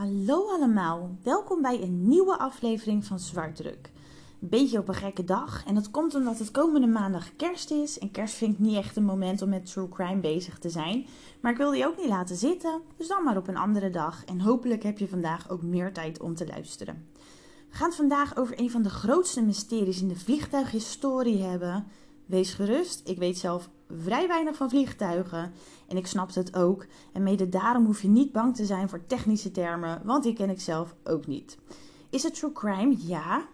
Hallo allemaal, welkom bij een nieuwe aflevering van Zwartdruk. Een beetje op een gekke dag en dat komt omdat het komende maandag kerst is. En kerst vind ik niet echt een moment om met true crime bezig te zijn. Maar ik wil die ook niet laten zitten, dus dan maar op een andere dag. En hopelijk heb je vandaag ook meer tijd om te luisteren. We gaan het vandaag over een van de grootste mysteries in de vliegtuighistorie hebben. Wees gerust, ik weet zelf vrij weinig van vliegtuigen en ik snap het ook. En mede daarom hoef je niet bang te zijn voor technische termen, want die ken ik zelf ook niet. Is het true crime? Ja.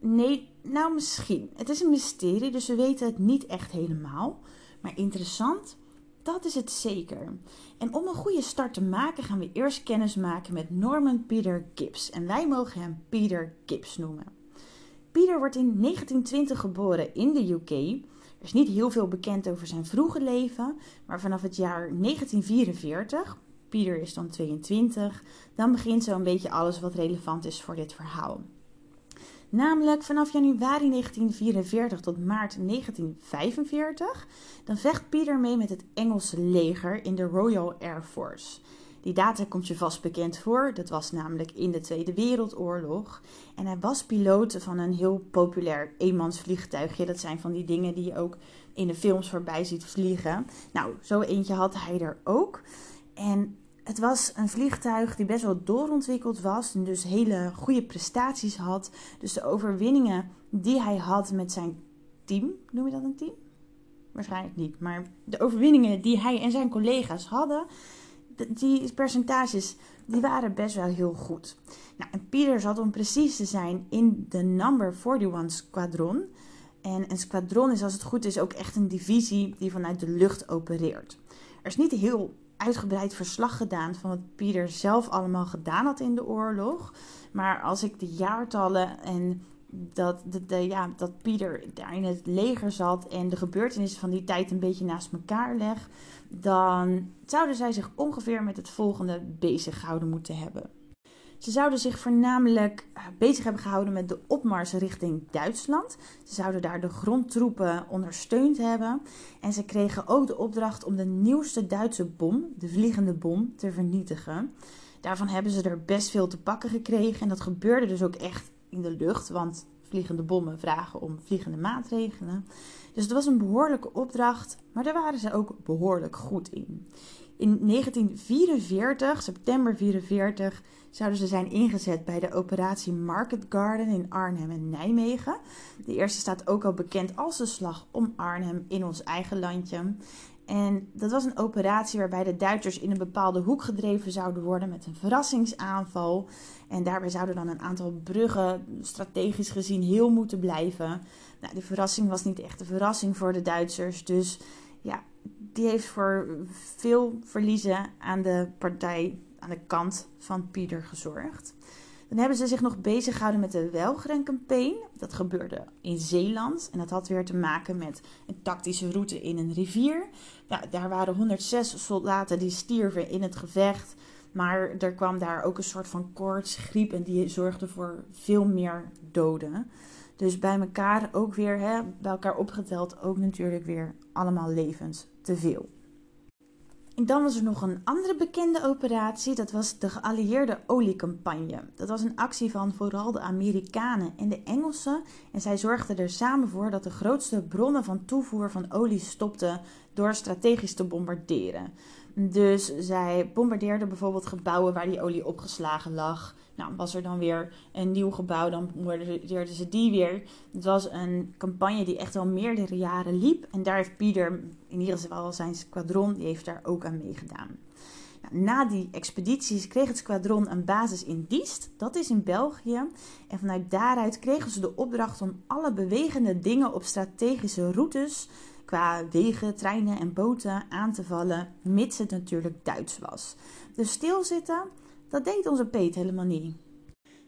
Nee, nou misschien. Het is een mysterie, dus we weten het niet echt helemaal. Maar interessant, dat is het zeker. En om een goede start te maken gaan we eerst kennis maken met Norman Peter Gibbs. En wij mogen hem Peter Gibbs noemen. Peter wordt in 1920 geboren in de UK. Er is niet heel veel bekend over zijn vroege leven, maar vanaf het jaar 1944, Peter is dan 22, dan begint zo'n beetje alles wat relevant is voor dit verhaal. Namelijk vanaf januari 1944 tot maart 1945, dan vecht Peter mee met het Engelse leger in de Royal Air Force. Die data komt je vast bekend voor. Dat was namelijk in de Tweede Wereldoorlog. En hij was piloot van een heel populair eenmansvliegtuigje. Dat zijn van die dingen die je ook in de films voorbij ziet vliegen. Nou, zo eentje had hij er ook. En het was een vliegtuig die best wel doorontwikkeld was en dus hele goede prestaties had. Dus de overwinningen die hij had met zijn team, noem je dat een team? Waarschijnlijk niet, maar de overwinningen die hij en zijn collega's hadden, die percentages die waren best wel heel goed. Nou, en Pieter zat om precies te zijn in de number 41 squadron. En een squadron is als het goed is ook echt een divisie die vanuit de lucht opereert. Er is niet heel uitgebreid verslag gedaan van wat Pieter zelf allemaal gedaan had in de oorlog. Maar als ik de jaartallen en dat, de, ja, dat Pieter daar in het leger zat en de gebeurtenissen van die tijd een beetje naast elkaar leg, dan zouden zij zich ongeveer met het volgende bezig gehouden moeten hebben. Ze zouden zich voornamelijk eh, bezig hebben gehouden met de opmars richting Duitsland. Ze zouden daar de grondtroepen ondersteund hebben. En ze kregen ook de opdracht om de nieuwste Duitse bom, de vliegende bom, te vernietigen. Daarvan hebben ze er best veel te pakken gekregen. En dat gebeurde dus ook echt in de lucht, want vliegende bommen vragen om vliegende maatregelen. Dus het was een behoorlijke opdracht, maar daar waren ze ook behoorlijk goed in. In 1944, september 44, zouden ze zijn ingezet bij de operatie Market Garden in Arnhem en Nijmegen. De eerste staat ook al bekend als de slag om Arnhem in ons eigen landje. En dat was een operatie waarbij de Duitsers in een bepaalde hoek gedreven zouden worden met een verrassingsaanval. En daarbij zouden dan een aantal bruggen strategisch gezien heel moeten blijven. Nou, die verrassing was niet echt een verrassing voor de Duitsers. Dus ja, die heeft voor veel verliezen aan de partij, aan de kant van Pieter gezorgd. Dan hebben ze zich nog bezig gehouden met de Welgren-campaign. Dat gebeurde in Zeeland. En dat had weer te maken met een tactische route in een rivier. Ja, daar waren 106 soldaten die stierven in het gevecht. Maar er kwam daar ook een soort van koorts, griep. En die zorgde voor veel meer doden. Dus bij elkaar ook weer, hè, bij elkaar opgeteld, ook natuurlijk weer allemaal levens te veel. En dan was er nog een andere bekende operatie. Dat was de geallieerde oliecampagne. Dat was een actie van vooral de Amerikanen en de Engelsen. En zij zorgden er samen voor dat de grootste bronnen van toevoer van olie stopten door strategisch te bombarderen. Dus zij bombardeerden bijvoorbeeld gebouwen waar die olie opgeslagen lag. Nou, was er dan weer een nieuw gebouw, dan bombardeerden ze die weer. Het was een campagne die echt al meerdere jaren liep. En daar heeft Pieter, in ieder geval zijn squadron, die heeft daar ook aan meegedaan. Nou, na die expedities kreeg het squadron een basis in Diest, dat is in België. En vanuit daaruit kregen ze de opdracht om alle bewegende dingen op strategische routes qua wegen, treinen en boten aan te vallen, mits het natuurlijk Duits was. Dus stilzitten, dat deed onze Peet helemaal niet.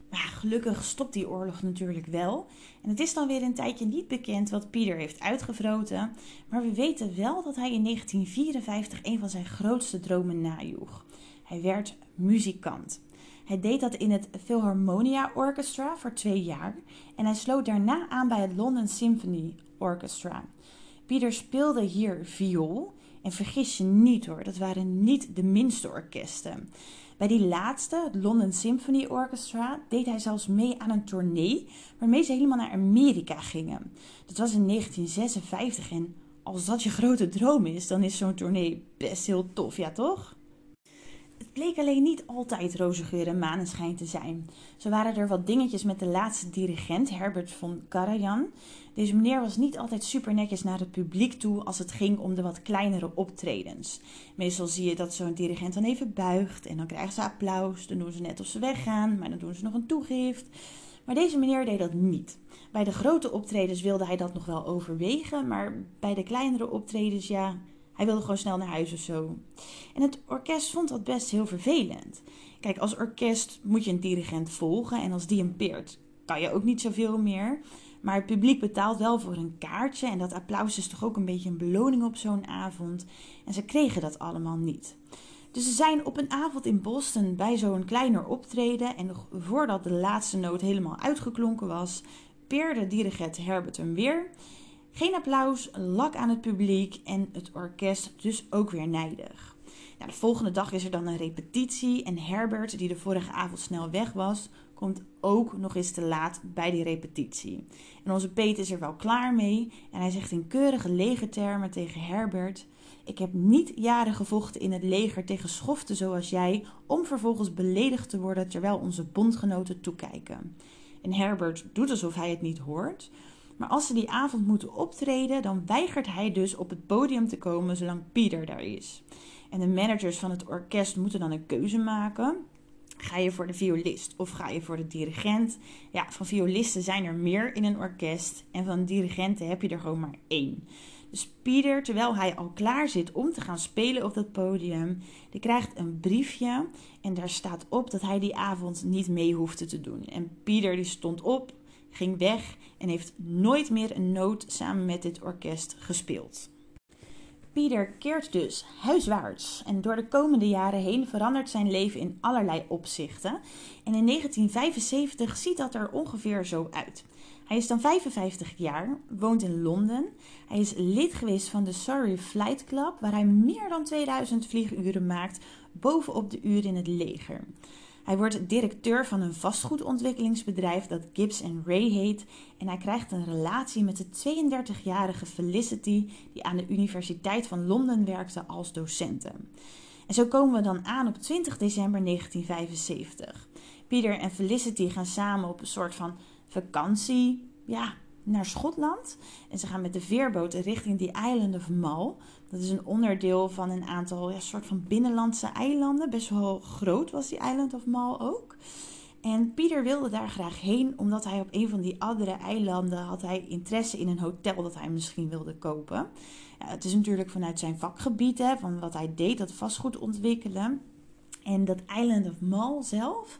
Maar gelukkig stopt die oorlog natuurlijk wel. En het is dan weer een tijdje niet bekend wat Pieter heeft uitgevroten. Maar we weten wel dat hij in 1954 een van zijn grootste dromen najoeg. Hij werd muzikant. Hij deed dat in het Philharmonia Orchestra voor twee jaar. En hij sloot daarna aan bij het London Symphony Orchestra. Pieter speelde hier viool En vergis je niet hoor, dat waren niet de minste orkesten. Bij die laatste, het London Symphony Orchestra, deed hij zelfs mee aan een tournee waarmee ze helemaal naar Amerika gingen. Dat was in 1956 en als dat je grote droom is, dan is zo'n tournee best heel tof, ja toch? Bleek alleen niet altijd roze geur en maneschijn te zijn. Zo waren er wat dingetjes met de laatste dirigent, Herbert von Karajan. Deze meneer was niet altijd super netjes naar het publiek toe als het ging om de wat kleinere optredens. Meestal zie je dat zo'n dirigent dan even buigt en dan krijgen ze applaus. Dan doen ze net of ze weggaan, maar dan doen ze nog een toegift. Maar deze meneer deed dat niet. Bij de grote optredens wilde hij dat nog wel overwegen, maar bij de kleinere optredens, ja, hij wilde gewoon snel naar huis of zo. En het orkest vond dat best heel vervelend. Kijk, als orkest moet je een dirigent volgen en als die een peert, kan je ook niet zoveel meer. Maar het publiek betaalt wel voor een kaartje en dat applaus is toch ook een beetje een beloning op zo'n avond. En ze kregen dat allemaal niet. Dus ze zijn op een avond in Boston bij zo'n kleiner optreden en nog voordat de laatste noot helemaal uitgeklonken was, peerde dirigent Herbert hem weer. Geen applaus, lak aan het publiek en het orkest dus ook weer nijdig. de volgende dag is er dan een repetitie en Herbert, die de vorige avond snel weg was, komt ook nog eens te laat bij die repetitie. En onze Peet is er wel klaar mee en hij zegt in keurige legertermen tegen Herbert: Ik heb niet jaren gevochten in het leger tegen schoften zoals jij, om vervolgens beledigd te worden terwijl onze bondgenoten toekijken. En Herbert doet alsof hij het niet hoort. Maar als ze die avond moeten optreden, dan weigert hij dus op het podium te komen zolang Pieter daar is. En de managers van het orkest moeten dan een keuze maken. Ga je voor de violist of ga je voor de dirigent? Ja, van violisten zijn er meer in een orkest en van dirigenten heb je er gewoon maar één. Dus Pieter, terwijl hij al klaar zit om te gaan spelen op dat podium, die krijgt een briefje en daar staat op dat hij die avond niet mee hoefde te doen. En Pieter die stond op, ging weg en heeft nooit meer een noot samen met dit orkest gespeeld. Pieter keert dus huiswaarts en door de komende jaren heen verandert zijn leven in allerlei opzichten. En in 1975 ziet dat er ongeveer zo uit. Hij is dan 55 jaar, woont in Londen. Hij is lid geweest van de Surrey Flight Club, waar hij meer dan 2000 vlieguren maakt bovenop de uren in het leger. Hij wordt directeur van een vastgoedontwikkelingsbedrijf dat Gibbs Ray heet en hij krijgt een relatie met de 32-jarige Felicity die aan de Universiteit van Londen werkte als docente. En zo komen we dan aan op 20 december 1975. Pieter en Felicity gaan samen op een soort van vakantie, ja, naar Schotland. En ze gaan met de veerboot richting die Island of Mull. Dat is een onderdeel van een aantal ja, soort van binnenlandse eilanden. Best wel groot was die Island of Mull ook. En Pieter wilde daar graag heen, omdat hij op een van die andere eilanden had hij interesse in een hotel dat hij misschien wilde kopen. Ja, het is natuurlijk vanuit zijn vakgebied, hè, van wat hij deed, dat vastgoed ontwikkelen. En dat Island of Mull zelf,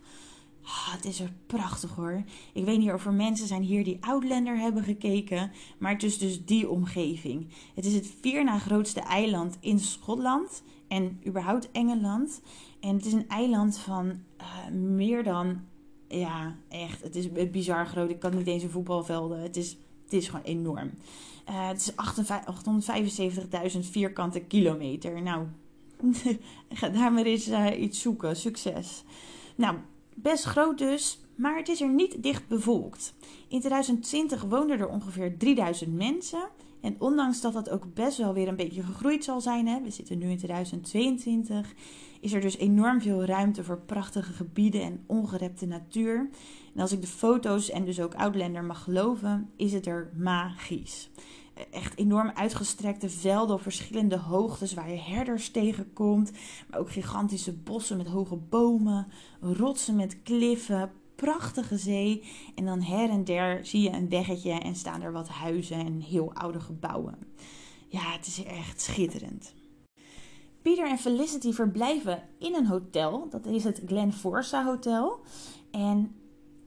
Oh, het is er prachtig hoor. Ik weet niet of er mensen zijn hier die Outlander hebben gekeken. Maar het is dus die omgeving. Het is het vier na grootste eiland in Schotland. En überhaupt Engeland. En het is een eiland van uh, meer dan. Ja, echt. Het is bizar groot. Ik kan niet eens een voetbalvelden. Het is, het is gewoon enorm. Uh, het is 875.000 vierkante kilometer. Nou, ga daar maar eens uh, iets zoeken. Succes. Nou, Best groot dus, maar het is er niet dicht bevolkt. In 2020 woonden er ongeveer 3000 mensen. En ondanks dat dat ook best wel weer een beetje gegroeid zal zijn, hè, we zitten nu in 2022, is er dus enorm veel ruimte voor prachtige gebieden en ongerepte natuur. En als ik de foto's en dus ook Outlander mag geloven, is het er magisch echt enorm uitgestrekte velden op verschillende hoogtes waar je herders tegenkomt. Maar ook gigantische bossen met hoge bomen, rotsen met kliffen, prachtige zee. En dan her en der zie je een weggetje en staan er wat huizen en heel oude gebouwen. Ja, het is echt schitterend. Peter en Felicity verblijven in een hotel. Dat is het Glen Forsa Hotel. En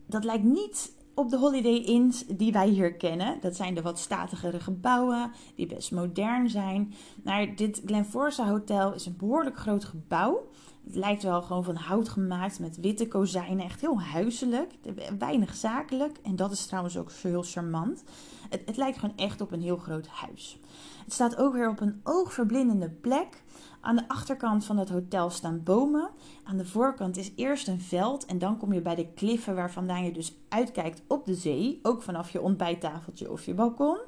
dat lijkt niet op de Holiday Inns die wij hier kennen. Dat zijn de wat statigere gebouwen die best modern zijn. Maar dit Glenforsa Hotel is een behoorlijk groot gebouw. Het lijkt wel gewoon van hout gemaakt met witte kozijnen. Echt heel huiselijk. Weinig zakelijk. En dat is trouwens ook heel charmant. Het, het lijkt gewoon echt op een heel groot huis. Het staat ook weer op een oogverblindende plek. Aan de achterkant van het hotel staan bomen. Aan de voorkant is eerst een veld en dan kom je bij de kliffen waarvandaan je dus uitkijkt op de zee. Ook vanaf je ontbijttafeltje of je balkon.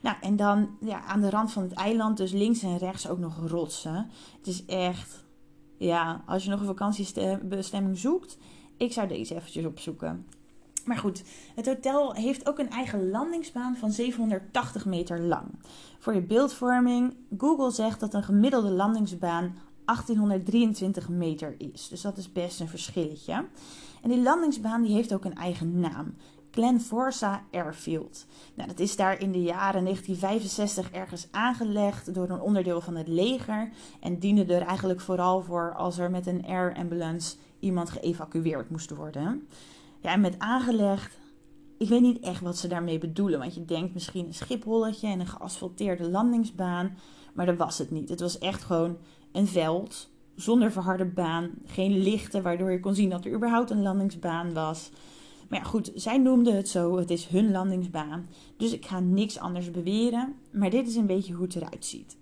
Nou, en dan ja, aan de rand van het eiland, dus links en rechts ook nog rotsen. Het is echt, ja, als je nog een vakantiebestemming zoekt, ik zou deze eventjes opzoeken. Maar goed, het hotel heeft ook een eigen landingsbaan van 780 meter lang. Voor je beeldvorming, Google zegt dat een gemiddelde landingsbaan 1823 meter is. Dus dat is best een verschilletje. En die landingsbaan die heeft ook een eigen naam. Glenforsa Airfield. Nou, dat is daar in de jaren 1965 ergens aangelegd door een onderdeel van het leger. En diende er eigenlijk vooral voor als er met een air ambulance iemand geëvacueerd moest worden. Ja, en met aangelegd, ik weet niet echt wat ze daarmee bedoelen. Want je denkt misschien een schipholletje en een geasfalteerde landingsbaan. Maar dat was het niet. Het was echt gewoon een veld zonder verharde baan. Geen lichten waardoor je kon zien dat er überhaupt een landingsbaan was. Maar ja, goed, zij noemden het zo. Het is hun landingsbaan. Dus ik ga niks anders beweren. Maar dit is een beetje hoe het eruit ziet.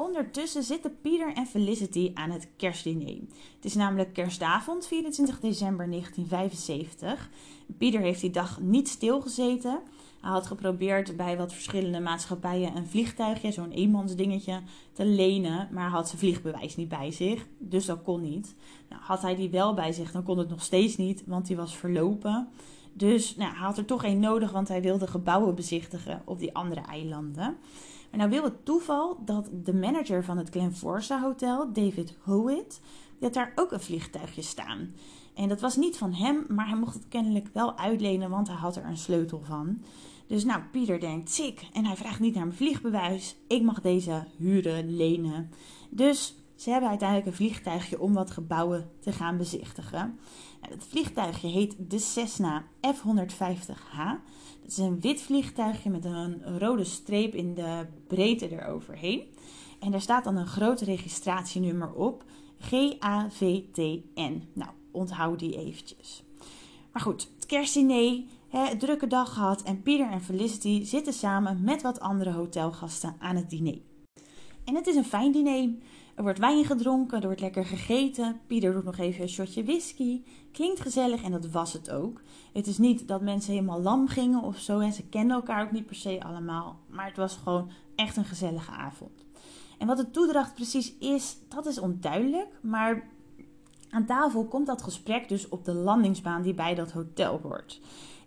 Ondertussen zitten Pieter en Felicity aan het kerstdiner. Het is namelijk kerstavond, 24 december 1975. Pieter heeft die dag niet stilgezeten. Hij had geprobeerd bij wat verschillende maatschappijen een vliegtuigje, zo'n eenmansdingetje, te lenen. Maar hij had zijn vliegbewijs niet bij zich, dus dat kon niet. Nou, had hij die wel bij zich, dan kon het nog steeds niet, want die was verlopen. Dus nou, hij had er toch één nodig, want hij wilde gebouwen bezichtigen op die andere eilanden. Maar nou wil het toeval dat de manager van het Glenforsa Hotel, David Howitt, dat daar ook een vliegtuigje staan. En dat was niet van hem, maar hij mocht het kennelijk wel uitlenen, want hij had er een sleutel van. Dus nou, Pieter denkt, sick. En hij vraagt niet naar mijn vliegbewijs. Ik mag deze huren, lenen. Dus ze hebben uiteindelijk een vliegtuigje om wat gebouwen te gaan bezichtigen. Het vliegtuigje heet de Cessna F-150H. Dat is een wit vliegtuigje met een rode streep in de breedte eroverheen. En daar staat dan een groot registratienummer op. GAVTN. Nou, onthoud die eventjes. Maar goed, het kerstdiner, hè, drukke dag gehad en Pieter en Felicity zitten samen met wat andere hotelgasten aan het diner. En het is een fijn diner. Er wordt wijn gedronken, er wordt lekker gegeten. Pieter doet nog even een shotje whisky. Klinkt gezellig en dat was het ook. Het is niet dat mensen helemaal lam gingen of zo. En ze kenden elkaar ook niet per se allemaal. Maar het was gewoon echt een gezellige avond. En wat de toedracht precies is, dat is onduidelijk. Maar aan tafel komt dat gesprek dus op de landingsbaan die bij dat hotel hoort.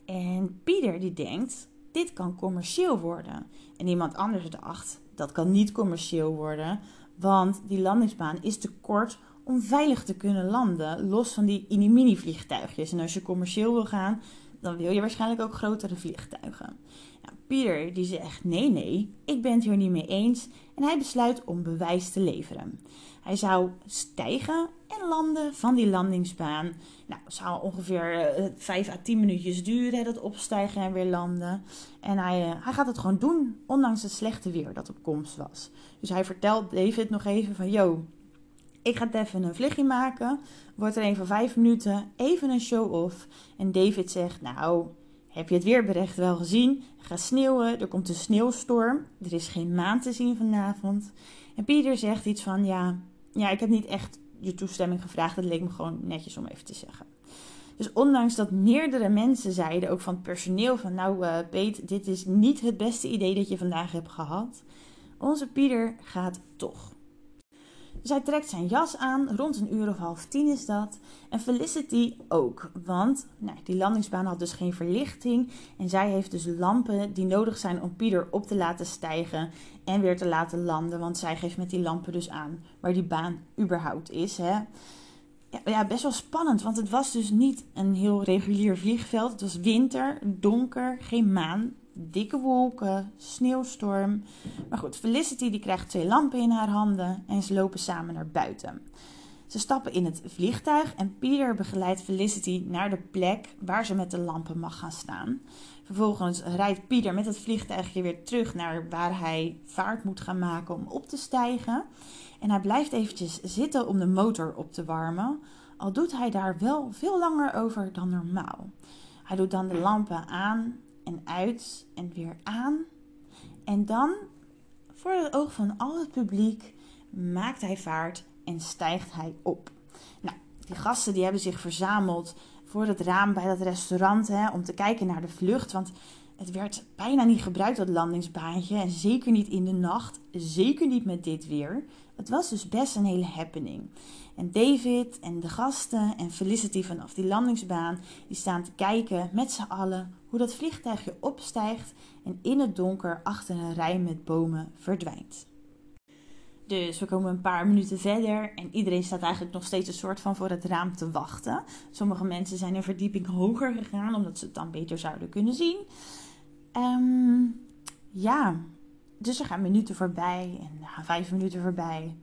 En Pieter die denkt, dit kan commercieel worden. En iemand anders dacht, dat kan niet commercieel worden, want die landingsbaan is te kort om veilig te kunnen landen, los van die mini vliegtuigjes. En als je commercieel wil gaan, dan wil je waarschijnlijk ook grotere vliegtuigen. Nou, Pieter die zegt nee, nee, ik ben het hier niet mee eens en hij besluit om bewijs te leveren. Hij zou stijgen en landen van die landingsbaan. Nou, het zou ongeveer uh, eh, 5 à 10 minuutjes duren, dat opstijgen en weer landen. En hij, uh, hij gaat het gewoon doen, ondanks het slechte weer dat op komst was. Dus hij vertelt David nog even van, yo, ik ga even een vliegje maken. Wordt er een van 5 minuten, even een show-off. En David zegt, nou, heb je het weerbericht wel gezien? Gaat sneeuwen, er komt een sneeuwstorm. Er is geen maan te zien vanavond. En Pieter zegt iets van, ja, ja, ik heb niet echt je toestemming gevraagd. Dat leek me gewoon netjes om even te zeggen. Dus ondanks dat meerdere mensen zeiden, ook van het personeel, van nou uh, Peet, dit is niet het beste idee dat je vandaag hebt gehad. Onze Pieter gaat toch. Hij trekt zijn jas aan, rond een uur of half tien is dat. En Felicity ook, want nou, die landingsbaan had dus geen verlichting. En zij heeft dus lampen die nodig zijn om Pieter op te laten stijgen en weer te laten landen. Want zij geeft met die lampen dus aan waar die baan überhaupt is. Hè. Ja, ja, best wel spannend, want het was dus niet een heel regulier vliegveld. Het was winter, donker, geen maan dikke wolken, sneeuwstorm. Maar goed, Felicity die krijgt twee lampen in haar handen en ze lopen samen naar buiten. Ze stappen in het vliegtuig en Peter begeleidt Felicity naar de plek waar ze met de lampen mag gaan staan. Vervolgens rijdt Peter met het vliegtuigje weer terug naar waar hij vaart moet gaan maken om op te stijgen. En hij blijft eventjes zitten om de motor op te warmen. Al doet hij daar wel veel langer over dan normaal. Hij doet dan de lampen aan en uit en weer aan. En dan, voor het oog van al het publiek, maakt hij vaart en stijgt hij op. Nou, die gasten die hebben zich verzameld voor het raam bij dat restaurant hè, om te kijken naar de vlucht. Want het werd bijna niet gebruikt, dat landingsbaantje. En zeker niet in de nacht. Zeker niet met dit weer. Het was dus best een hele happening. En David en de gasten en Felicity vanaf die landingsbaan, die staan te kijken met z'n allen hoe dat vliegtuigje opstijgt en in het donker achter een rij met bomen verdwijnt. Dus we komen een paar minuten verder en iedereen staat eigenlijk nog steeds een soort van voor het raam te wachten. Sommige mensen zijn een verdieping hoger gegaan omdat ze het dan beter zouden kunnen zien. Um, ja, dus er gaan minuten voorbij en er gaan vijf minuten voorbij.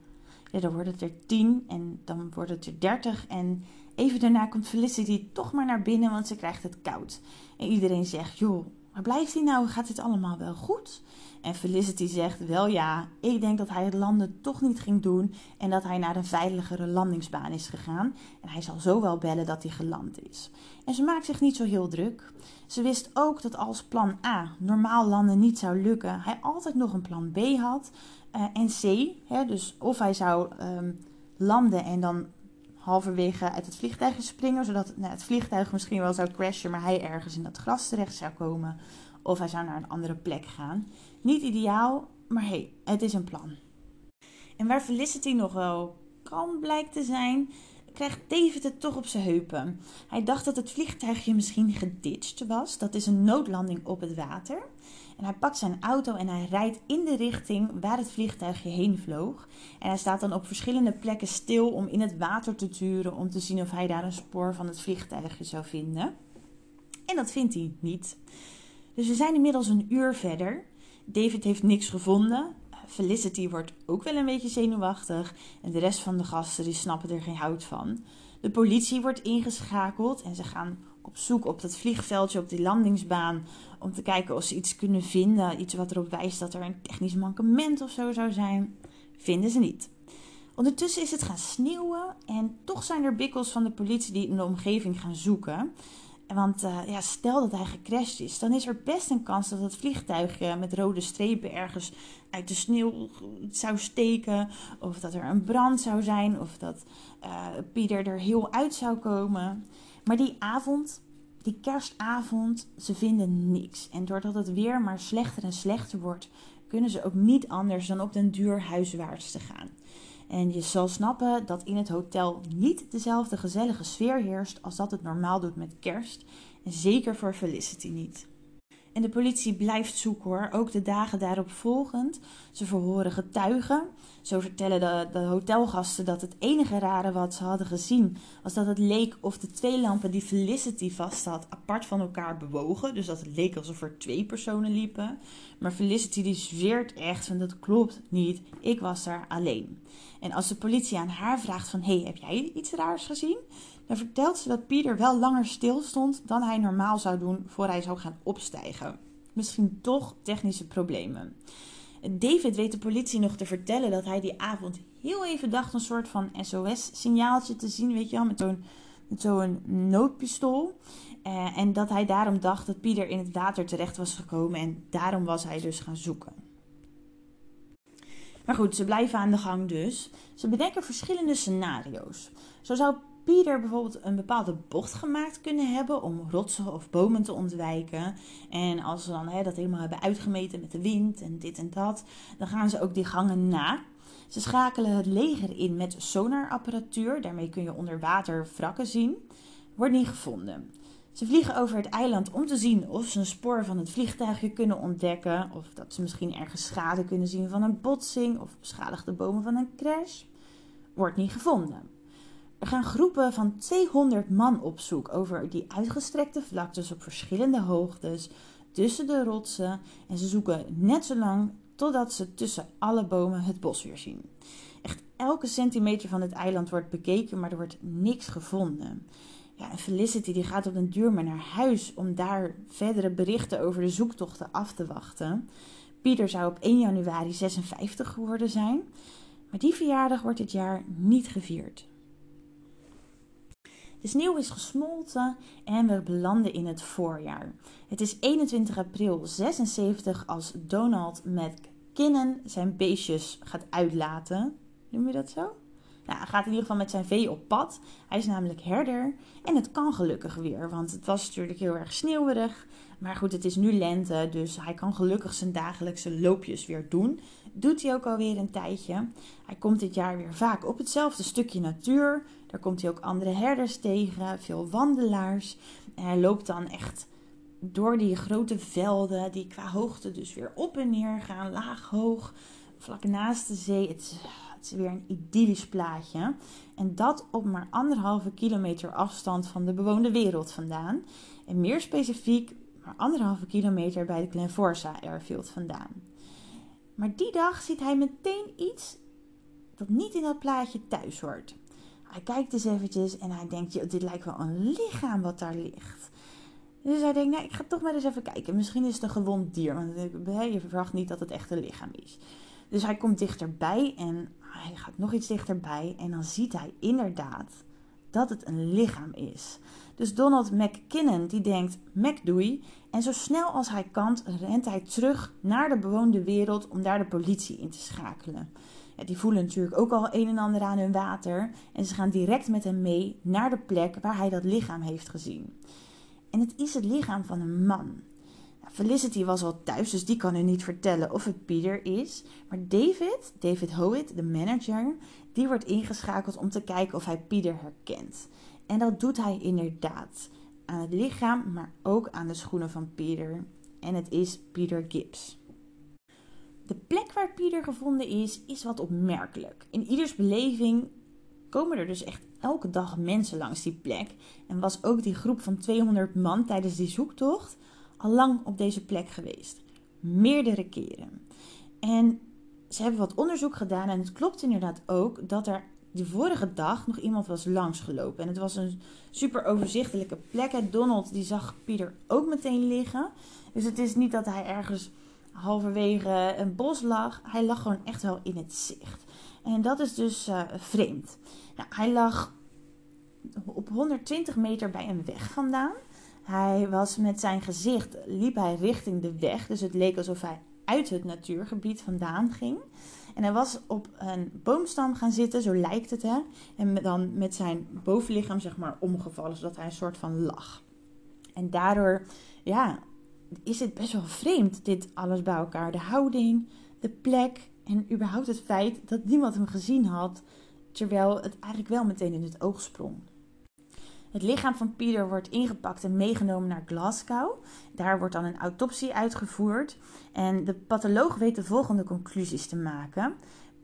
Ja, dan wordt het er tien en dan wordt het er dertig. En even daarna komt Felicity toch maar naar binnen, want ze krijgt het koud. En iedereen zegt, joh, waar blijft hij nou? Gaat dit allemaal wel goed? En Felicity zegt wel ja, ik denk dat hij het landen toch niet ging doen en dat hij naar een veiligere landingsbaan is gegaan. En hij zal zo wel bellen dat hij geland is. En ze maakt zich niet zo heel druk. Ze wist ook dat als plan A normaal landen niet zou lukken, hij altijd nog een plan B had. Uh, en C, hè, dus of hij zou um, landen en dan halverwege uit het vliegtuig springen, zodat nou, het vliegtuig misschien wel zou crashen, maar hij ergens in dat gras terecht zou komen. Of hij zou naar een andere plek gaan. Niet ideaal, maar hey, het is een plan. En waar Felicity nog wel kalm blijkt te zijn, krijgt David het toch op zijn heupen. Hij dacht dat het vliegtuigje misschien geditcht was. Dat is een noodlanding op het water. Hij pakt zijn auto en hij rijdt in de richting waar het vliegtuigje heen vloog. En hij staat dan op verschillende plekken stil om in het water te turen om te zien of hij daar een spoor van het vliegtuigje zou vinden. En dat vindt hij niet. Dus we zijn inmiddels een uur verder. David heeft niks gevonden. Felicity wordt ook wel een beetje zenuwachtig. En de rest van de gasten die snappen er geen hout van. De politie wordt ingeschakeld en ze gaan op zoek op dat vliegveldje op die landingsbaan. Om te kijken of ze iets kunnen vinden. Iets wat erop wijst dat er een technisch mankement of zo zou zijn. Vinden ze niet. Ondertussen is het gaan sneeuwen en toch zijn er bikkels van de politie die in de omgeving gaan zoeken. Want uh, ja, stel dat hij gecrashed is, dan is er best een kans dat het vliegtuig met rode strepen ergens uit de sneeuw zou steken. Of dat er een brand zou zijn. Of dat uh, Pieter er heel uit zou komen. Maar die avond, die kerstavond, ze vinden niks. En doordat het weer maar slechter en slechter wordt, kunnen ze ook niet anders dan op den duur huiswaarts te gaan. En je zal snappen dat in het hotel niet dezelfde gezellige sfeer heerst als dat het normaal doet met kerst. En zeker voor Felicity niet. En de politie blijft zoeken hoor, ook de dagen daarop volgend. Ze verhoren getuigen. Zo vertellen de, de, hotelgasten dat het enige rare wat ze hadden gezien was dat het leek of de twee lampen die Felicity vast had apart van elkaar bewogen. Dus dat het leek alsof er twee personen liepen. Maar Felicity die zweert echt van dat klopt niet, ik was daar alleen. En als de politie aan haar vraagt van hey, heb jij iets raars gezien? Dan vertelt ze dat Pieter wel langer stil stond dan hij normaal zou doen voor hij zou gaan opstijgen. Misschien toch technische problemen. David weet de politie nog te vertellen dat hij die avond heel even dacht een soort van SOS-signaaltje te zien, weet je wel, met zo'n noodpistool. Uh, en dat hij daarom dacht dat Pieter in het water terecht was gekomen en daarom was hij dus gaan zoeken. Maar goed, ze blijven aan de gang dus. Ze bedenken verschillende scenario's. Zo zou Pieter bijvoorbeeld een bepaalde bocht gemaakt kunnen hebben om rotsen of bomen te ontwijken. En als ze dan hè, dat helemaal hebben uitgemeten met de wind en dit en dat, dan gaan ze ook die gangen na. Ze schakelen het leger in met sonarapparatuur. Daarmee kun je onder water wrakken zien. Wordt niet gevonden. Ze vliegen over het eiland om te zien of ze een spoor van het vliegtuigje kunnen ontdekken. Of dat ze misschien ergens schade kunnen zien van een botsing of beschadigde bomen van een crash. Wordt niet gevonden. Er gaan groepen van 200 man op zoek over die uitgestrekte vlaktes op verschillende hoogtes tussen de rotsen. En ze zoeken net zo lang totdat ze tussen alle bomen het bos weer zien. Echt elke centimeter van het eiland wordt bekeken, maar er wordt niks gevonden. Ja, en Felicity die gaat op een duur maar naar huis om daar verdere berichten over de zoektochten af te wachten. Pieter zou op 1 januari 56 geworden zijn, maar die verjaardag wordt dit jaar niet gevierd. De sneeuw is gesmolten en we belanden in het voorjaar. Het is 21 april 76 als Donald McKinnon zijn beestjes gaat uitlaten. Noem je dat zo? Nou, hij gaat in ieder geval met zijn vee op pad. Hij is namelijk herder. En het kan gelukkig weer, want het was natuurlijk heel erg sneeuwerig. Maar goed, het is nu lente, dus hij kan gelukkig zijn dagelijkse loopjes weer doen. Doet hij ook alweer een tijdje. Hij komt dit jaar weer vaak op hetzelfde stukje natuur. Daar komt hij ook andere herders tegen, veel wandelaars. En hij loopt dan echt door die grote velden, die qua hoogte dus weer op en neer gaan, laag, hoog, vlak naast de zee. Het het is weer een idyllisch plaatje. En dat op maar anderhalve kilometer afstand van de bewoonde wereld vandaan. En meer specifiek maar anderhalve kilometer bij de Glenforsa Airfield vandaan. Maar die dag ziet hij meteen iets dat niet in dat plaatje thuis hoort. Hij kijkt eens eventjes en hij denkt, dit lijkt wel een lichaam wat daar ligt. Dus hij denkt, nou, ik ga toch maar eens even kijken. Misschien is het een gewond dier, want je verwacht niet dat het echt een lichaam is. Dus hij komt dichterbij en hij gaat nog iets dichterbij en dan ziet hij inderdaad dat het een lichaam is. Dus Donald McKinnon die denkt McDoei en zo snel als hij kan rent hij terug naar de bewoonde wereld om daar de politie in te schakelen. Die voelen natuurlijk ook al een en ander aan hun water en ze gaan direct met hem mee naar de plek waar hij dat lichaam heeft gezien. En het is het lichaam van een man. Felicity was al thuis, dus die kan u niet vertellen of het Peter is. Maar David, David Howitt, de manager, die wordt ingeschakeld om te kijken of hij Peter herkent. En dat doet hij inderdaad. Aan het lichaam, maar ook aan de schoenen van Peter. En het is Peter Gibbs. De plek waar Peter gevonden is, is wat opmerkelijk. In ieders beleving komen er dus echt elke dag mensen langs die plek. En was ook die groep van 200 man tijdens die zoektocht al lang op deze plek geweest. Meerdere keren. En ze hebben wat onderzoek gedaan en het klopt inderdaad ook dat er de vorige dag nog iemand was langsgelopen. En het was een super overzichtelijke plek. En Donald die zag Pieter ook meteen liggen. Dus het is niet dat hij ergens halverwege een bos lag. Hij lag gewoon echt wel in het zicht. En dat is dus uh, vreemd. Nou, hij lag op 120 meter bij een weg vandaan. Hij was met zijn gezicht, liep hij richting de weg. Dus het leek alsof hij uit het natuurgebied vandaan ging. En hij was op een boomstam gaan zitten, zo lijkt het hè. En dan met zijn bovenlichaam zeg maar omgevallen, zodat hij een soort van lag. En daardoor, ja, is het best wel vreemd, dit alles bij elkaar. De houding, de plek en überhaupt het feit dat niemand hem gezien had. Terwijl het eigenlijk wel meteen in het oog sprong. Het lichaam van Pieter wordt ingepakt en meegenomen naar Glasgow. Daar wordt dan een autopsie uitgevoerd. En de patholoog weet de volgende conclusies te maken.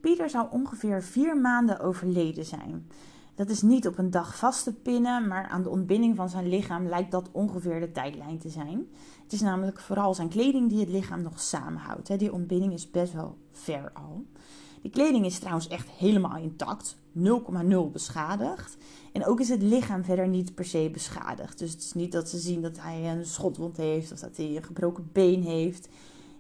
Pieter zou ongeveer vier maanden overleden zijn. Dat is niet op een dag vast te pinnen, maar aan de ontbinding van zijn lichaam lijkt dat ongeveer de tijdlijn te zijn. Het is namelijk vooral zijn kleding die het lichaam nog samenhoudt. Die ontbinding is best wel ver al. De kleding is trouwens echt helemaal intact, 0,0 beschadigd. En ook is het lichaam verder niet per se beschadigd. Dus het is niet dat ze zien dat hij een schotwond heeft of dat hij een gebroken been heeft.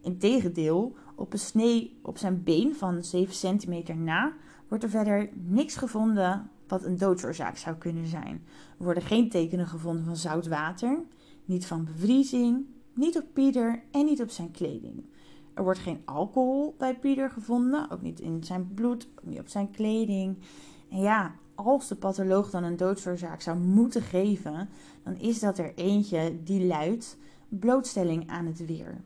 Integendeel, op een snee op zijn been van 7 centimeter na wordt er verder niks gevonden wat een doodsoorzaak zou kunnen zijn. Er worden geen tekenen gevonden van zout water, niet van bevriezing, niet op Pieter en niet op zijn kleding. Er wordt geen alcohol bij Pieter gevonden, ook niet in zijn bloed, ook niet op zijn kleding. En ja, als de patholoog dan een doodsoorzaak zou moeten geven, dan is dat er eentje die luidt blootstelling aan het weer.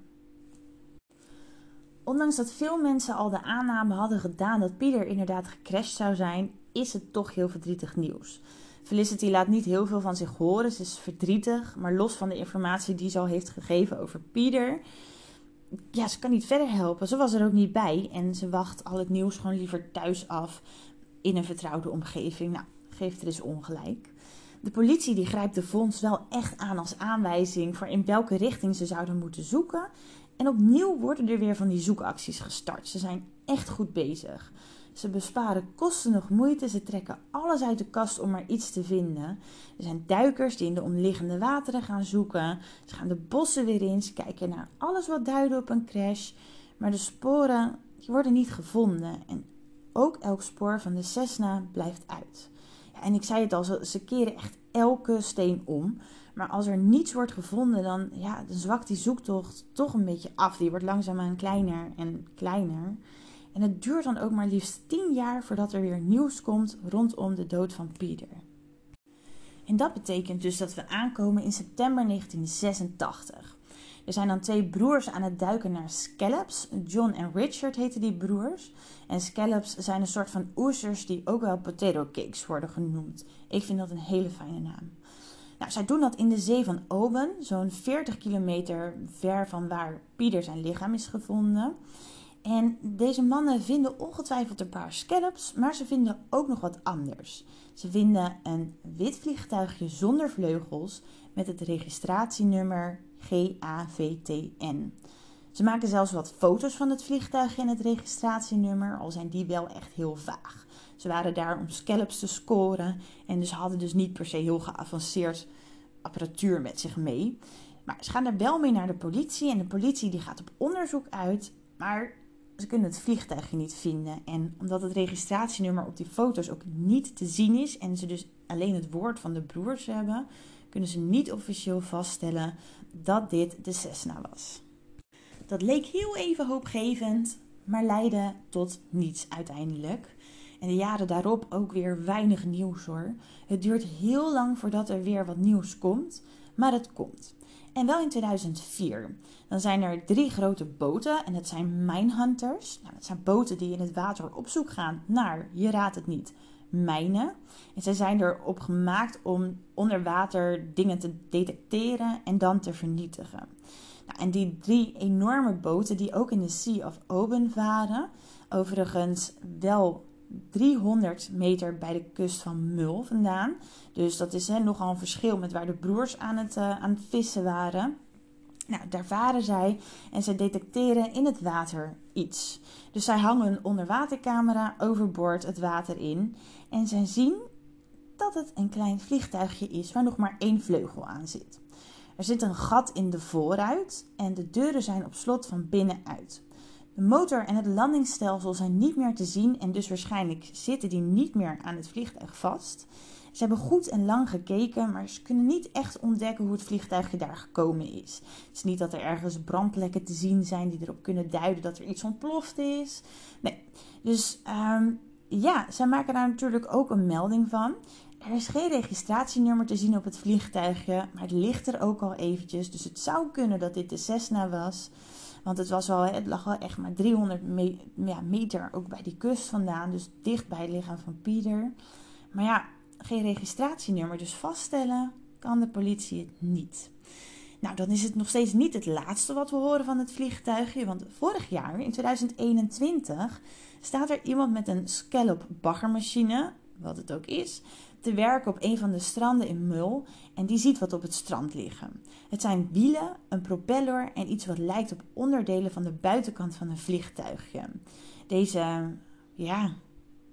Ondanks dat veel mensen al de aanname hadden gedaan dat Pieter inderdaad gecrashed zou zijn, is het toch heel verdrietig nieuws. Felicity laat niet heel veel van zich horen, ze is verdrietig, maar los van de informatie die ze al heeft gegeven over Pieter, ja, ze kan niet verder helpen. Ze was er ook niet bij en ze wacht al het nieuws gewoon liever thuis af in een vertrouwde omgeving. Nou, geeft er dus ongelijk. De politie die grijpt de fonds wel echt aan als aanwijzing voor in welke richting ze zouden moeten zoeken. En opnieuw worden er weer van die zoekacties gestart. Ze zijn echt goed bezig. Ze besparen kosten nog moeite. Ze trekken alles uit de kast om maar iets te vinden. Er zijn duikers die in de omliggende wateren gaan zoeken. Ze gaan de bossen weer in. Ze kijken naar alles wat duidt op een crash. Maar de sporen worden niet gevonden. En ook elk spoor van de Cessna blijft uit. Ja, en ik zei het al, ze keren echt elke steen om. Maar als er niets wordt gevonden, dan, ja, dan zwakt die zoektocht toch een beetje af. Die wordt langzaamaan kleiner en kleiner. En het duurt dan ook maar liefst 10 jaar voordat er weer nieuws komt rondom de dood van Pieter. En dat betekent dus dat we aankomen in september 1986. Er zijn dan twee broers aan het duiken naar scallops. John en Richard heten die broers. En scallops zijn een soort van oesters die ook wel potato cakes worden genoemd. Ik vind dat een hele fijne naam. Nou, zij doen dat in de zee van Oben, zo'n 40 kilometer ver van waar Pieter zijn lichaam is gevonden. En deze mannen vinden ongetwijfeld een paar scallops, maar ze vinden ook nog wat anders. Ze vinden een wit vliegtuigje zonder vleugels met het registratienummer GAVTN. Ze maken zelfs wat foto's van het vliegtuigje en het registratienummer, al zijn die wel echt heel vaag. Ze waren daar om scallops te scoren en dus hadden dus niet per se heel geavanceerd apparatuur met zich mee. Maar ze gaan er wel mee naar de politie en de politie die gaat op onderzoek uit, maar ze kunnen het vliegtuigje niet vinden. En omdat het registratienummer op die foto's ook niet te zien is en ze dus alleen het woord van de broers hebben, kunnen ze niet officieel vaststellen dat dit de Cessna was. Dat leek heel even hoopgevend, maar leidde tot niets uiteindelijk. En de jaren daarop ook weer weinig nieuws hoor. Het duurt heel lang voordat er weer wat nieuws komt, maar het komt. En wel in 2004. Dan zijn er drie grote boten en dat zijn minehunters. Nou, dat zijn boten die in het water op zoek gaan naar, je raadt het niet, mijnen. En zij zijn erop gemaakt om onder water dingen te detecteren en dan te vernietigen. Nou, en die drie enorme boten die ook in de Sea of Oben varen, overigens wel 300 meter bij de kust van Mul vandaan. Dus dat is hè, nogal een verschil met waar de broers aan het, uh, aan het vissen waren. Nou, daar varen zij en ze detecteren in het water iets. Dus zij hangen een onderwatercamera overboord het water in en zij zien dat het een klein vliegtuigje is waar nog maar één vleugel aan zit. Er zit een gat in de voorruit en de deuren zijn op slot van binnenuit. Motor en het landingsstelsel zijn niet meer te zien en dus waarschijnlijk zitten die niet meer aan het vliegtuig vast. Ze hebben goed en lang gekeken, maar ze kunnen niet echt ontdekken hoe het vliegtuigje daar gekomen is. Het is niet dat er ergens brandplekken te zien zijn die erop kunnen duiden dat er iets ontploft is. Nee, dus um, ja, zij maken daar natuurlijk ook een melding van. Er is geen registratienummer te zien op het vliegtuigje, maar het ligt er ook al eventjes. Dus het zou kunnen dat dit de Cessna was. Want het, was wel, het lag wel echt maar 300 ja, meter ook bij die kust vandaan. Dus dicht bij het lichaam van Pieter. Maar ja, geen registratienummer. Dus vaststellen kan de politie het niet. Nou, dan is het nog steeds niet het laatste wat we horen van het vliegtuigje. Want vorig jaar, in 2021, staat er iemand met een scallop baggermachine, wat het ook is, te werken op een van de stranden in Mul en die ziet wat op het strand liggen. Het zijn wielen, een propeller en iets wat lijkt op onderdelen van de buitenkant van een vliegtuigje. Deze, ja,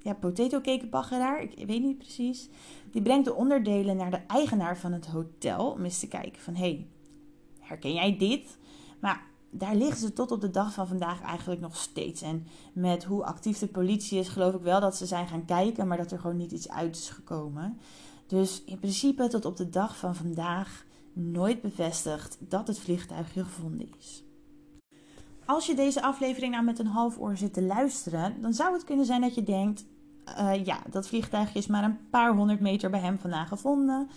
ja potato baggeraar, ik weet niet precies, die brengt de onderdelen naar de eigenaar van het hotel om eens te kijken van, hé, hey, herken jij dit? Maar daar liggen ze tot op de dag van vandaag eigenlijk nog steeds. En met hoe actief de politie is, geloof ik wel dat ze zijn gaan kijken, maar dat er gewoon niet iets uit is gekomen. Dus in principe tot op de dag van vandaag nooit bevestigd dat het vliegtuigje gevonden is. Als je deze aflevering nou met een half oor zit te luisteren, dan zou het kunnen zijn dat je denkt: uh, ja, dat vliegtuigje is maar een paar honderd meter bij hem vandaan gevonden.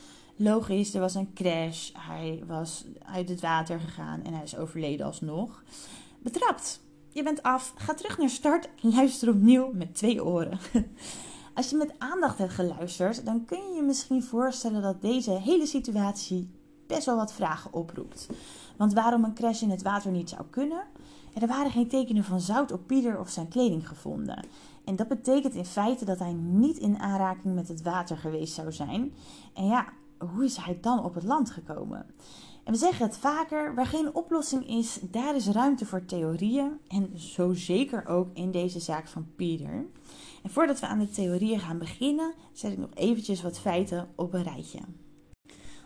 Logisch, er was een crash. Hij was uit het water gegaan en hij is overleden alsnog. Betrapt. Je bent af. Ga terug naar start luister opnieuw met twee oren. Als je met aandacht hebt geluisterd, dan kun je je misschien voorstellen dat deze hele situatie best wel wat vragen oproept. Want waarom een crash in het water niet zou kunnen? Er waren geen tekenen van zout op Pieter of zijn kleding gevonden. En dat betekent in feite dat hij niet in aanraking met het water geweest zou zijn. En ja, hoe is hij dan op het land gekomen? En we zeggen het vaker, waar geen oplossing is, daar is ruimte voor theorieën. En zo zeker ook in deze zaak van Pieter. En voordat we aan de theorieën gaan beginnen, zet ik nog eventjes wat feiten op een rijtje.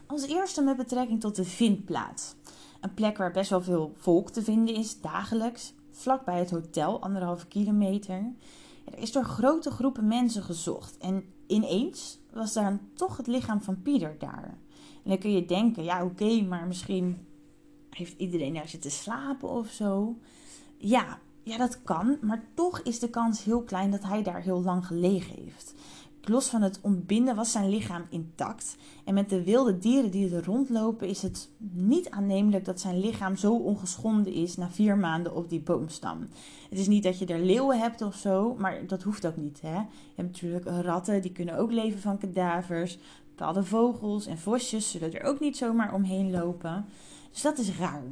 Als eerste met betrekking tot de vindplaats. Een plek waar best wel veel volk te vinden is, dagelijks, vlakbij het hotel, anderhalve kilometer. Er is door grote groepen mensen gezocht en ineens was daar toch het lichaam van Pieter daar. En dan kun je denken, ja oké, maar misschien heeft iedereen daar zitten slapen of zo. Ja, ja, dat kan, maar toch is de kans heel klein dat hij daar heel lang gelegen heeft. Los van het ontbinden was zijn lichaam intact. En met de wilde dieren die er rondlopen, is het niet aannemelijk dat zijn lichaam zo ongeschonden is na vier maanden op die boomstam. Het is niet dat je er leeuwen hebt of zo, maar dat hoeft ook niet. Hè? Je hebt natuurlijk ratten, die kunnen ook leven van kadavers. Bepaalde vogels en vosjes zullen er ook niet zomaar omheen lopen. Dus dat is raar.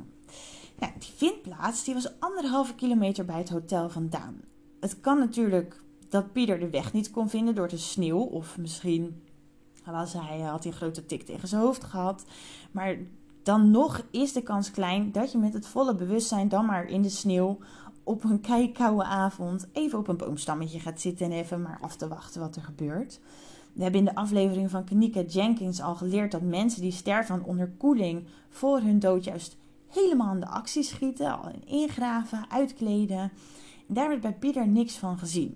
Nou, die vindplaats die was anderhalve kilometer bij het hotel vandaan. Het kan natuurlijk dat Pieter de weg niet kon vinden door de sneeuw. Of misschien was hij, had hij een grote tik tegen zijn hoofd gehad. Maar dan nog is de kans klein dat je met het volle bewustzijn dan maar in de sneeuw op een keikoude avond even op een boomstammetje gaat zitten en even maar af te wachten wat er gebeurt. We hebben in de aflevering van Kanika Jenkins al geleerd dat mensen die sterven aan onderkoeling voor hun dood juist helemaal aan de actie schieten, al ingraven, uitkleden. En daar werd bij Pieter niks van gezien.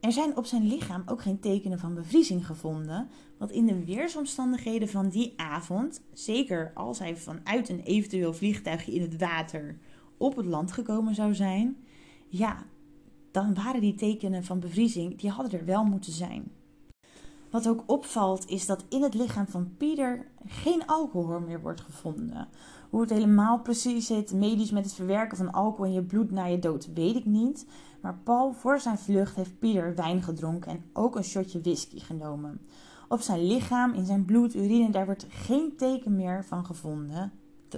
Er zijn op zijn lichaam ook geen tekenen van bevriezing gevonden, wat in de weersomstandigheden van die avond, zeker als hij vanuit een eventueel vliegtuigje in het water op het land gekomen zou zijn, ja, dan waren die tekenen van bevriezing, die hadden er wel moeten zijn. Wat ook opvalt is dat in het lichaam van Pieter geen alcohol meer wordt gevonden. Hoe het helemaal precies zit, medisch met het verwerken van alcohol in je bloed na je dood, weet ik niet. Maar Paul, voor zijn vlucht, heeft Pieter wijn gedronken en ook een shotje whisky genomen. Op zijn lichaam, in zijn bloed, urine, daar wordt geen teken meer van gevonden.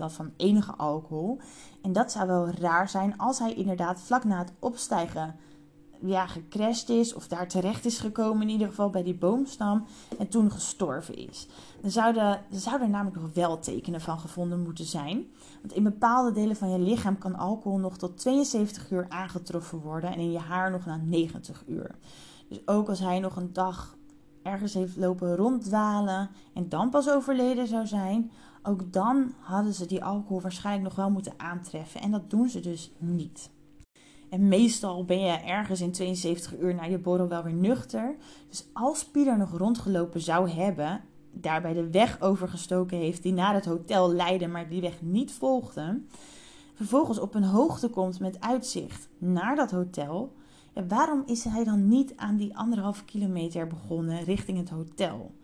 Van enige alcohol. En dat zou wel raar zijn als hij inderdaad vlak na het opstijgen ja, gecrashed is of daar terecht is gekomen, in ieder geval bij die boomstam, en toen gestorven is. Dan zouden, er zouden namelijk nog wel tekenen van gevonden moeten zijn. Want in bepaalde delen van je lichaam kan alcohol nog tot 72 uur aangetroffen worden en in je haar nog na 90 uur. Dus ook als hij nog een dag ergens heeft lopen ronddwalen en dan pas overleden zou zijn, ook dan hadden ze die alcohol waarschijnlijk nog wel moeten aantreffen. En dat doen ze dus niet. En meestal ben je ergens in 72 uur na je borrel wel weer nuchter. Dus als Pieter nog rondgelopen zou hebben, daarbij de weg overgestoken heeft die naar het hotel leidde, maar die weg niet volgde, vervolgens op een hoogte komt met uitzicht naar dat hotel, waarom is hij dan niet aan die anderhalve kilometer begonnen richting het hotel?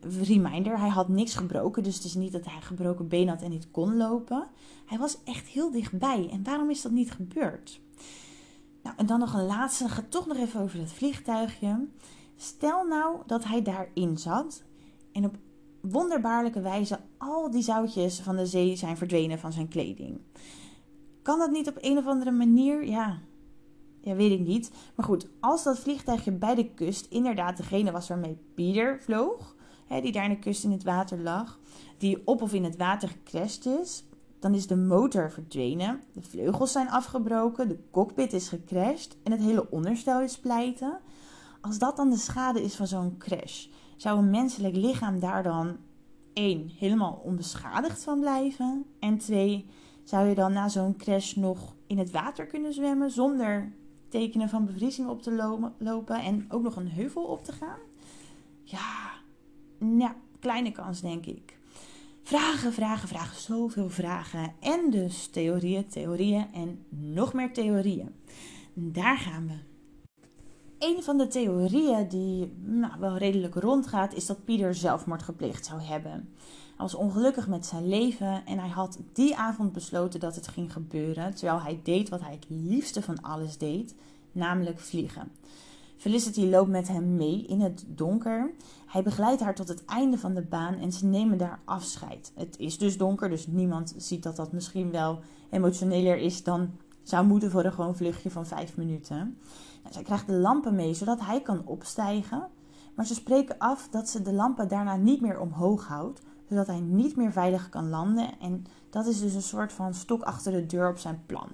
Reminder, hij had niks gebroken, dus het is niet dat hij gebroken been had en niet kon lopen. Hij was echt heel dichtbij. En waarom is dat niet gebeurd? Nou, en dan nog een laatste. Ga toch nog even over dat vliegtuigje. Stel nou dat hij daarin zat en op wonderbaarlijke wijze al die zoutjes van de zee zijn verdwenen van zijn kleding. Kan dat niet op een of andere manier? Ja, ja, weet ik niet. Maar goed, als dat vliegtuigje bij de kust inderdaad degene was waarmee Pieter vloog, hè, die daar in de kust in het water lag, die op of in het water gecrashed is, dan is de motor verdwenen, de vleugels zijn afgebroken, de cockpit is gecrashed en het hele onderstel is pleiten. Als dat dan de schade is van zo'n crash, zou een menselijk lichaam daar dan één helemaal onbeschadigd van blijven en twee zou je dan na zo'n crash nog in het water kunnen zwemmen zonder tekenen van bevriezing op te lopen en ook nog een heuvel op te gaan? Ja, nou, kleine kans denk ik. Vragen, vragen, vragen, zoveel vragen. En dus theorieën, theorieën en nog meer theorieën. Daar gaan we. Een van de theorieën die nou, wel redelijk rondgaat, is dat Pieter zelfmoord gepleegd zou hebben. Hij was ongelukkig met zijn leven en hij had die avond besloten dat het ging gebeuren, terwijl hij deed wat hij het liefste van alles deed, namelijk vliegen. Felicity loopt met hem mee in het donker. Hij begeleidt haar tot het einde van de baan en ze nemen daar afscheid. Het is dus donker, dus niemand ziet dat dat misschien wel emotioneler is dan zou moeten voor een gewoon vluchtje van vijf minuten. Nou, zij krijgt de lampen mee zodat hij kan opstijgen. Maar ze spreken af dat ze de lampen daarna niet meer omhoog houdt, zodat hij niet meer veilig kan landen. En dat is dus een soort van stok achter de deur op zijn plan.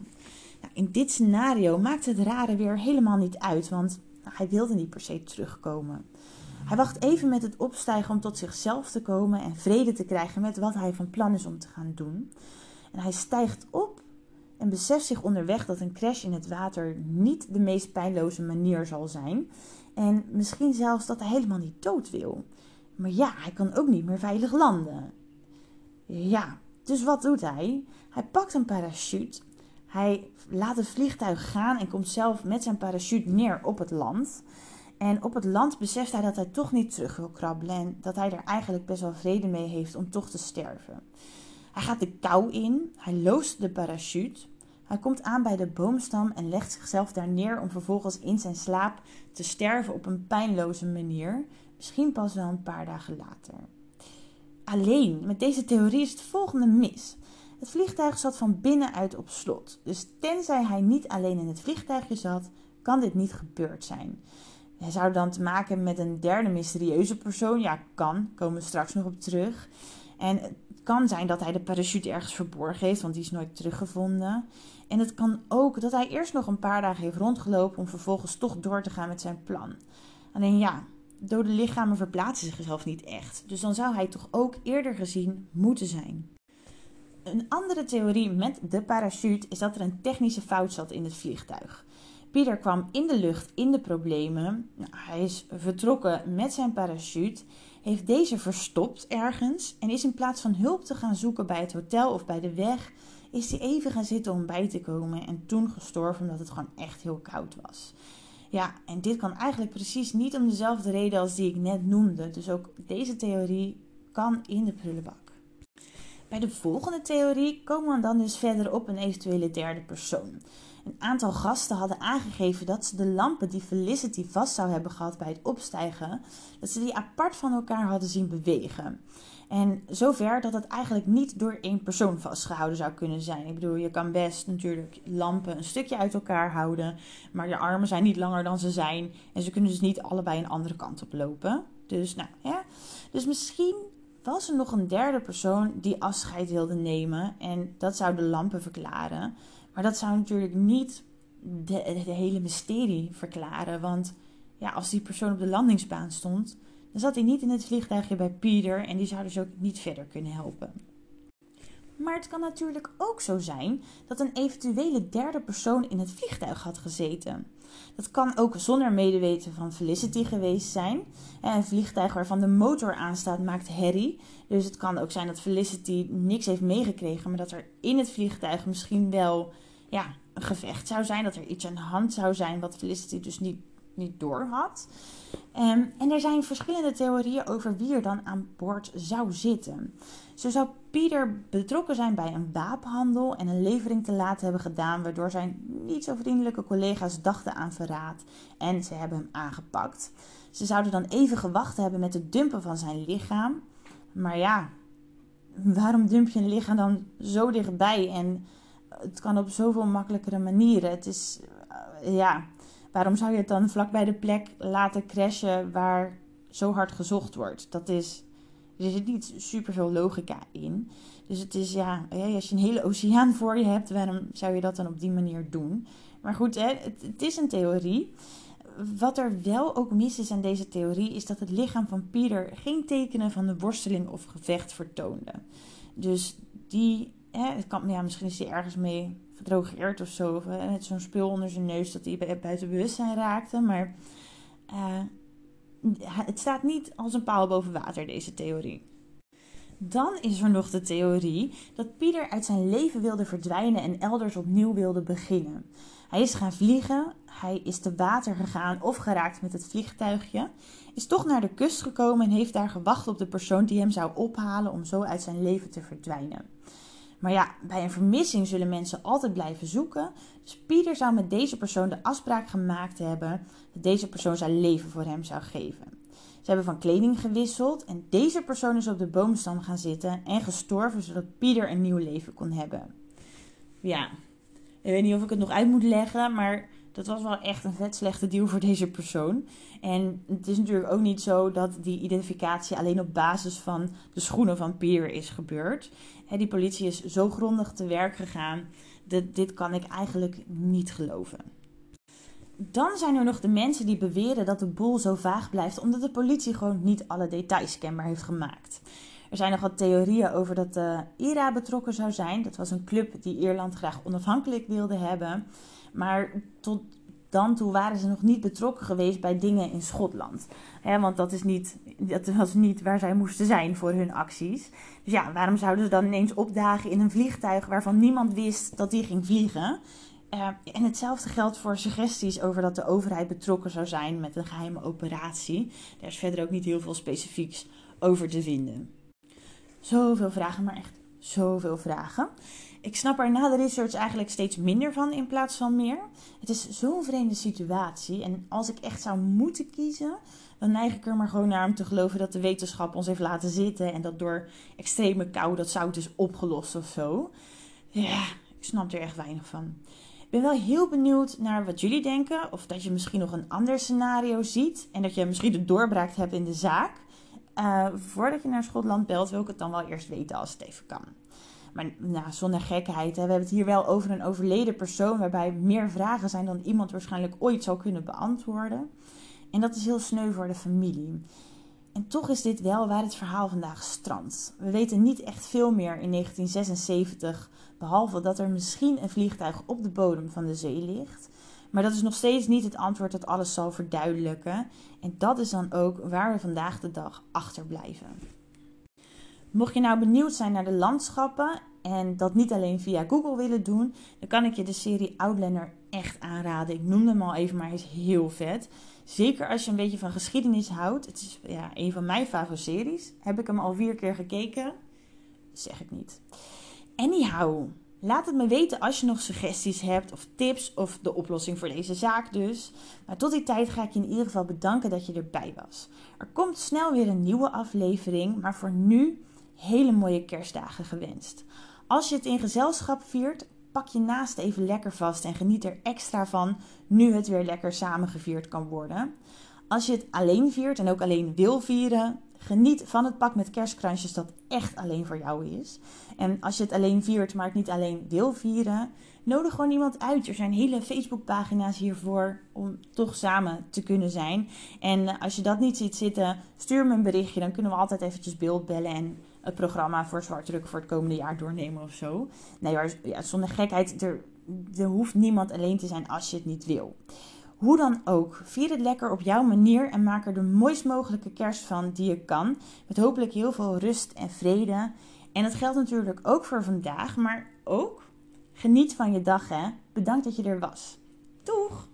Nou, in dit scenario maakt het rare weer helemaal niet uit, want hij wilde niet per se terugkomen. Hij wacht even met het opstijgen om tot zichzelf te komen en vrede te krijgen met wat hij van plan is om te gaan doen. En hij stijgt op en beseft zich onderweg dat een crash in het water niet de meest pijnloze manier zal zijn. En misschien zelfs dat hij helemaal niet dood wil. Maar ja, hij kan ook niet meer veilig landen. Ja, dus wat doet hij? Hij pakt een parachute. Hij laat het vliegtuig gaan en komt zelf met zijn parachute neer op het land. En op het land beseft hij dat hij toch niet terug wil krabbelen en dat hij er eigenlijk best wel vrede mee heeft om toch te sterven. Hij gaat de kou in, hij loost de parachute, hij komt aan bij de boomstam en legt zichzelf daar neer om vervolgens in zijn slaap te sterven op een pijnloze manier, misschien pas wel een paar dagen later. Alleen, met deze theorie is het volgende mis. Het vliegtuig zat van binnenuit op slot, dus tenzij hij niet alleen in het vliegtuigje zat, kan dit niet gebeurd zijn. Hij zou dan te maken met een derde mysterieuze persoon. Ja, kan. Komen we straks nog op terug. En het kan zijn dat hij de parachute ergens verborgen heeft, want die is nooit teruggevonden. En het kan ook dat hij eerst nog een paar dagen heeft rondgelopen om vervolgens toch door te gaan met zijn plan. Alleen ja, dode lichamen verplaatsen zichzelf niet echt. Dus dan zou hij toch ook eerder gezien moeten zijn. Een andere theorie met de parachute is dat er een technische fout zat in het vliegtuig. Pieter kwam in de lucht in de problemen. Nou, hij is vertrokken met zijn parachute, heeft deze verstopt ergens en is in plaats van hulp te gaan zoeken bij het hotel of bij de weg, is hij even gaan zitten om bij te komen en toen gestorven omdat het gewoon echt heel koud was. Ja, en dit kan eigenlijk precies niet om dezelfde reden als die ik net noemde. Dus ook deze theorie kan in de prullenbak. Bij de volgende theorie komen we dan dus verder op een eventuele derde persoon. Een aantal gasten hadden aangegeven dat ze de lampen die Felicity vast zou hebben gehad bij het opstijgen, dat ze die apart van elkaar hadden zien bewegen. En zover dat het eigenlijk niet door één persoon vastgehouden zou kunnen zijn. Ik bedoel, je kan best natuurlijk lampen een stukje uit elkaar houden, maar je armen zijn niet langer dan ze zijn en ze kunnen dus niet allebei een andere kant op lopen. Dus, nou ja. Dus misschien was er nog een derde persoon die afscheid wilde nemen en dat zou de lampen verklaren. Maar dat zou natuurlijk niet de, hele mysterie verklaren. Want ja, als die persoon op de landingsbaan stond, dan zat hij niet in het vliegtuigje bij Peter en die zou dus ook niet verder kunnen helpen. Maar het kan natuurlijk ook zo zijn dat een eventuele derde persoon in het vliegtuig had gezeten. Dat kan ook zonder medeweten van Felicity geweest zijn. Een vliegtuig waarvan de motor aanstaat maakt herrie. Dus het kan ook zijn dat Felicity niks heeft meegekregen, maar dat er in het vliegtuig misschien wel ja, een gevecht zou zijn. Dat er iets aan de hand zou zijn wat Felicity dus niet, niet door had. Ehm, en er zijn verschillende theorieën over wie er dan aan boord zou zitten. Zo zou Pieter betrokken zijn bij een wapenhandel en een levering te laten hebben gedaan, waardoor zijn niet zo vriendelijke collega's dachten aan verraad en ze hebben hem aangepakt. Ze zouden dan even gewacht hebben met het dumpen van zijn lichaam. Maar ja, waarom dump je een lichaam dan zo dichtbij en het kan op zoveel makkelijkere manieren. Het is, uh, ja, waarom zou je het dan vlak bij de plek laten crashen waar zo hard gezocht wordt? Dat is, er zit niet super veel logica in. Dus het is, ja, als je een hele oceaan voor je hebt, waarom zou je dat dan op die manier doen? Maar goed, hè, het, is een theorie. Wat er wel ook mis is aan deze theorie, is dat het lichaam van Pieter geen tekenen van de worsteling of gevecht vertoonde. Dus die hè, ja, misschien is hij ergens mee gedrogeerd of zo. Met zo'n spul onder zijn neus dat hij buiten bewustzijn raakte. Maar uh, het staat niet als een paal boven water, deze theorie. Dan is er nog de theorie dat Pieter uit zijn leven wilde verdwijnen en elders opnieuw wilde beginnen. Hij is gaan vliegen, hij is te water gegaan of geraakt met het vliegtuigje, is toch naar de kust gekomen en heeft daar gewacht op de persoon die hem zou ophalen om zo uit zijn leven te verdwijnen. Maar ja, bij een vermissing zullen mensen altijd blijven zoeken. Dus Pieter zou met deze persoon de afspraak gemaakt hebben dat deze persoon zijn leven voor hem zou geven. Ze hebben van kleding gewisseld en deze persoon is op de boomstam gaan zitten en gestorven zodat Pieter een nieuw leven kon hebben. Ja, ik weet niet of ik het nog uit moet leggen, maar dat was wel echt een vet slechte deal voor deze persoon. En het is natuurlijk ook niet zo dat die identificatie alleen op basis van de schoenen van Pieter is gebeurd die politie is zo grondig te werk gegaan. Dat, dit kan ik eigenlijk niet geloven. dan zijn er nog de mensen die beweren dat de boel zo vaag blijft omdat de politie gewoon niet alle details kenbaar heeft gemaakt. Er zijn nog wat theorieën over dat de IRA betrokken zou zijn. Dat was een club die Ierland graag onafhankelijk wilde hebben. Maar tot dan toe waren ze nog niet betrokken geweest bij dingen in Schotland. want dat, is niet, dat was niet waar zij moesten zijn voor hun acties. Dus ja, waarom zouden ze dan ineens opdagen in een vliegtuig waarvan niemand wist dat die ging vliegen? Uh, en hetzelfde geldt voor suggesties over dat de overheid betrokken zou zijn met een geheime operatie. Daar is verder ook niet heel veel specifieks over te vinden. Zoveel vragen, maar echt zoveel vragen. Ik snap er na de research eigenlijk steeds minder van in plaats van meer. Het is zo'n vreemde situatie. En als ik echt zou moeten kiezen, dan neig ik er maar gewoon naar om te geloven dat de wetenschap ons heeft laten zitten. En dat door extreme kou dat zout is opgelost of zo. Ja, ik snap er echt weinig van. Ik ben wel heel benieuwd naar wat jullie denken. Of dat je misschien nog een ander scenario ziet. En dat je misschien de doorbraak hebt in de zaak. Uh, voordat je naar Schotland belt, wil ik het dan wel eerst weten als het even kan. Maar nou, zonder gekheid, hè, we hebben het hier wel over een overleden persoon waarbij meer vragen zijn dan iemand waarschijnlijk ooit zou kunnen beantwoorden. En dat is heel sneu voor de familie. En toch is dit wel waar het verhaal vandaag strandt. We weten niet echt veel meer in 1976, behalve dat er misschien een vliegtuig op de bodem van de zee ligt. Maar dat is nog steeds niet het antwoord dat alles zal verduidelijken. En dat is dan ook waar we vandaag de dag achterblijven. Mocht je nou benieuwd zijn naar de landschappen en dat niet alleen via Google willen doen, dan kan ik je de serie Outlander echt aanraden. Ik noemde hem al even, maar hij is heel vet. Zeker als je een beetje van geschiedenis houdt. Het is ja, een van mijn favoriete series. Heb ik hem al vier keer gekeken? Zeg ik niet. Anyhow, laat het me weten als je nog suggesties hebt of tips of de oplossing voor deze zaak dus. Maar tot die tijd ga ik je in ieder geval bedanken dat je erbij was. Er komt snel weer een nieuwe aflevering, maar voor nu hele mooie kerstdagen gewenst. Als je het in gezelschap viert, pak je naast even lekker vast en geniet er extra van nu het weer lekker samen gevierd kan worden. Als je het alleen viert en ook alleen wil vieren, geniet van het pak met kerstkransjes dat echt alleen voor jou is. En als je het alleen viert, maar het niet alleen wil vieren, nodig gewoon iemand uit. Er zijn hele Facebookpagina's hiervoor om toch samen te kunnen zijn. En als je dat niet ziet zitten, stuur me een berichtje. Dan kunnen we altijd eventjes beeld bellen en het programma voor zwartdruk voor het komende jaar doornemen of zo. Nee, maar ja, zonder gekheid, er, er hoeft niemand alleen te zijn als je het niet wil. Hoe dan ook, vier het lekker op jouw manier en maak er de mooist mogelijke kerst van die je kan. Met hopelijk heel veel rust en vrede. En dat geldt natuurlijk ook voor vandaag, maar ook geniet van je dag hè. Bedankt dat je er was. Doeg!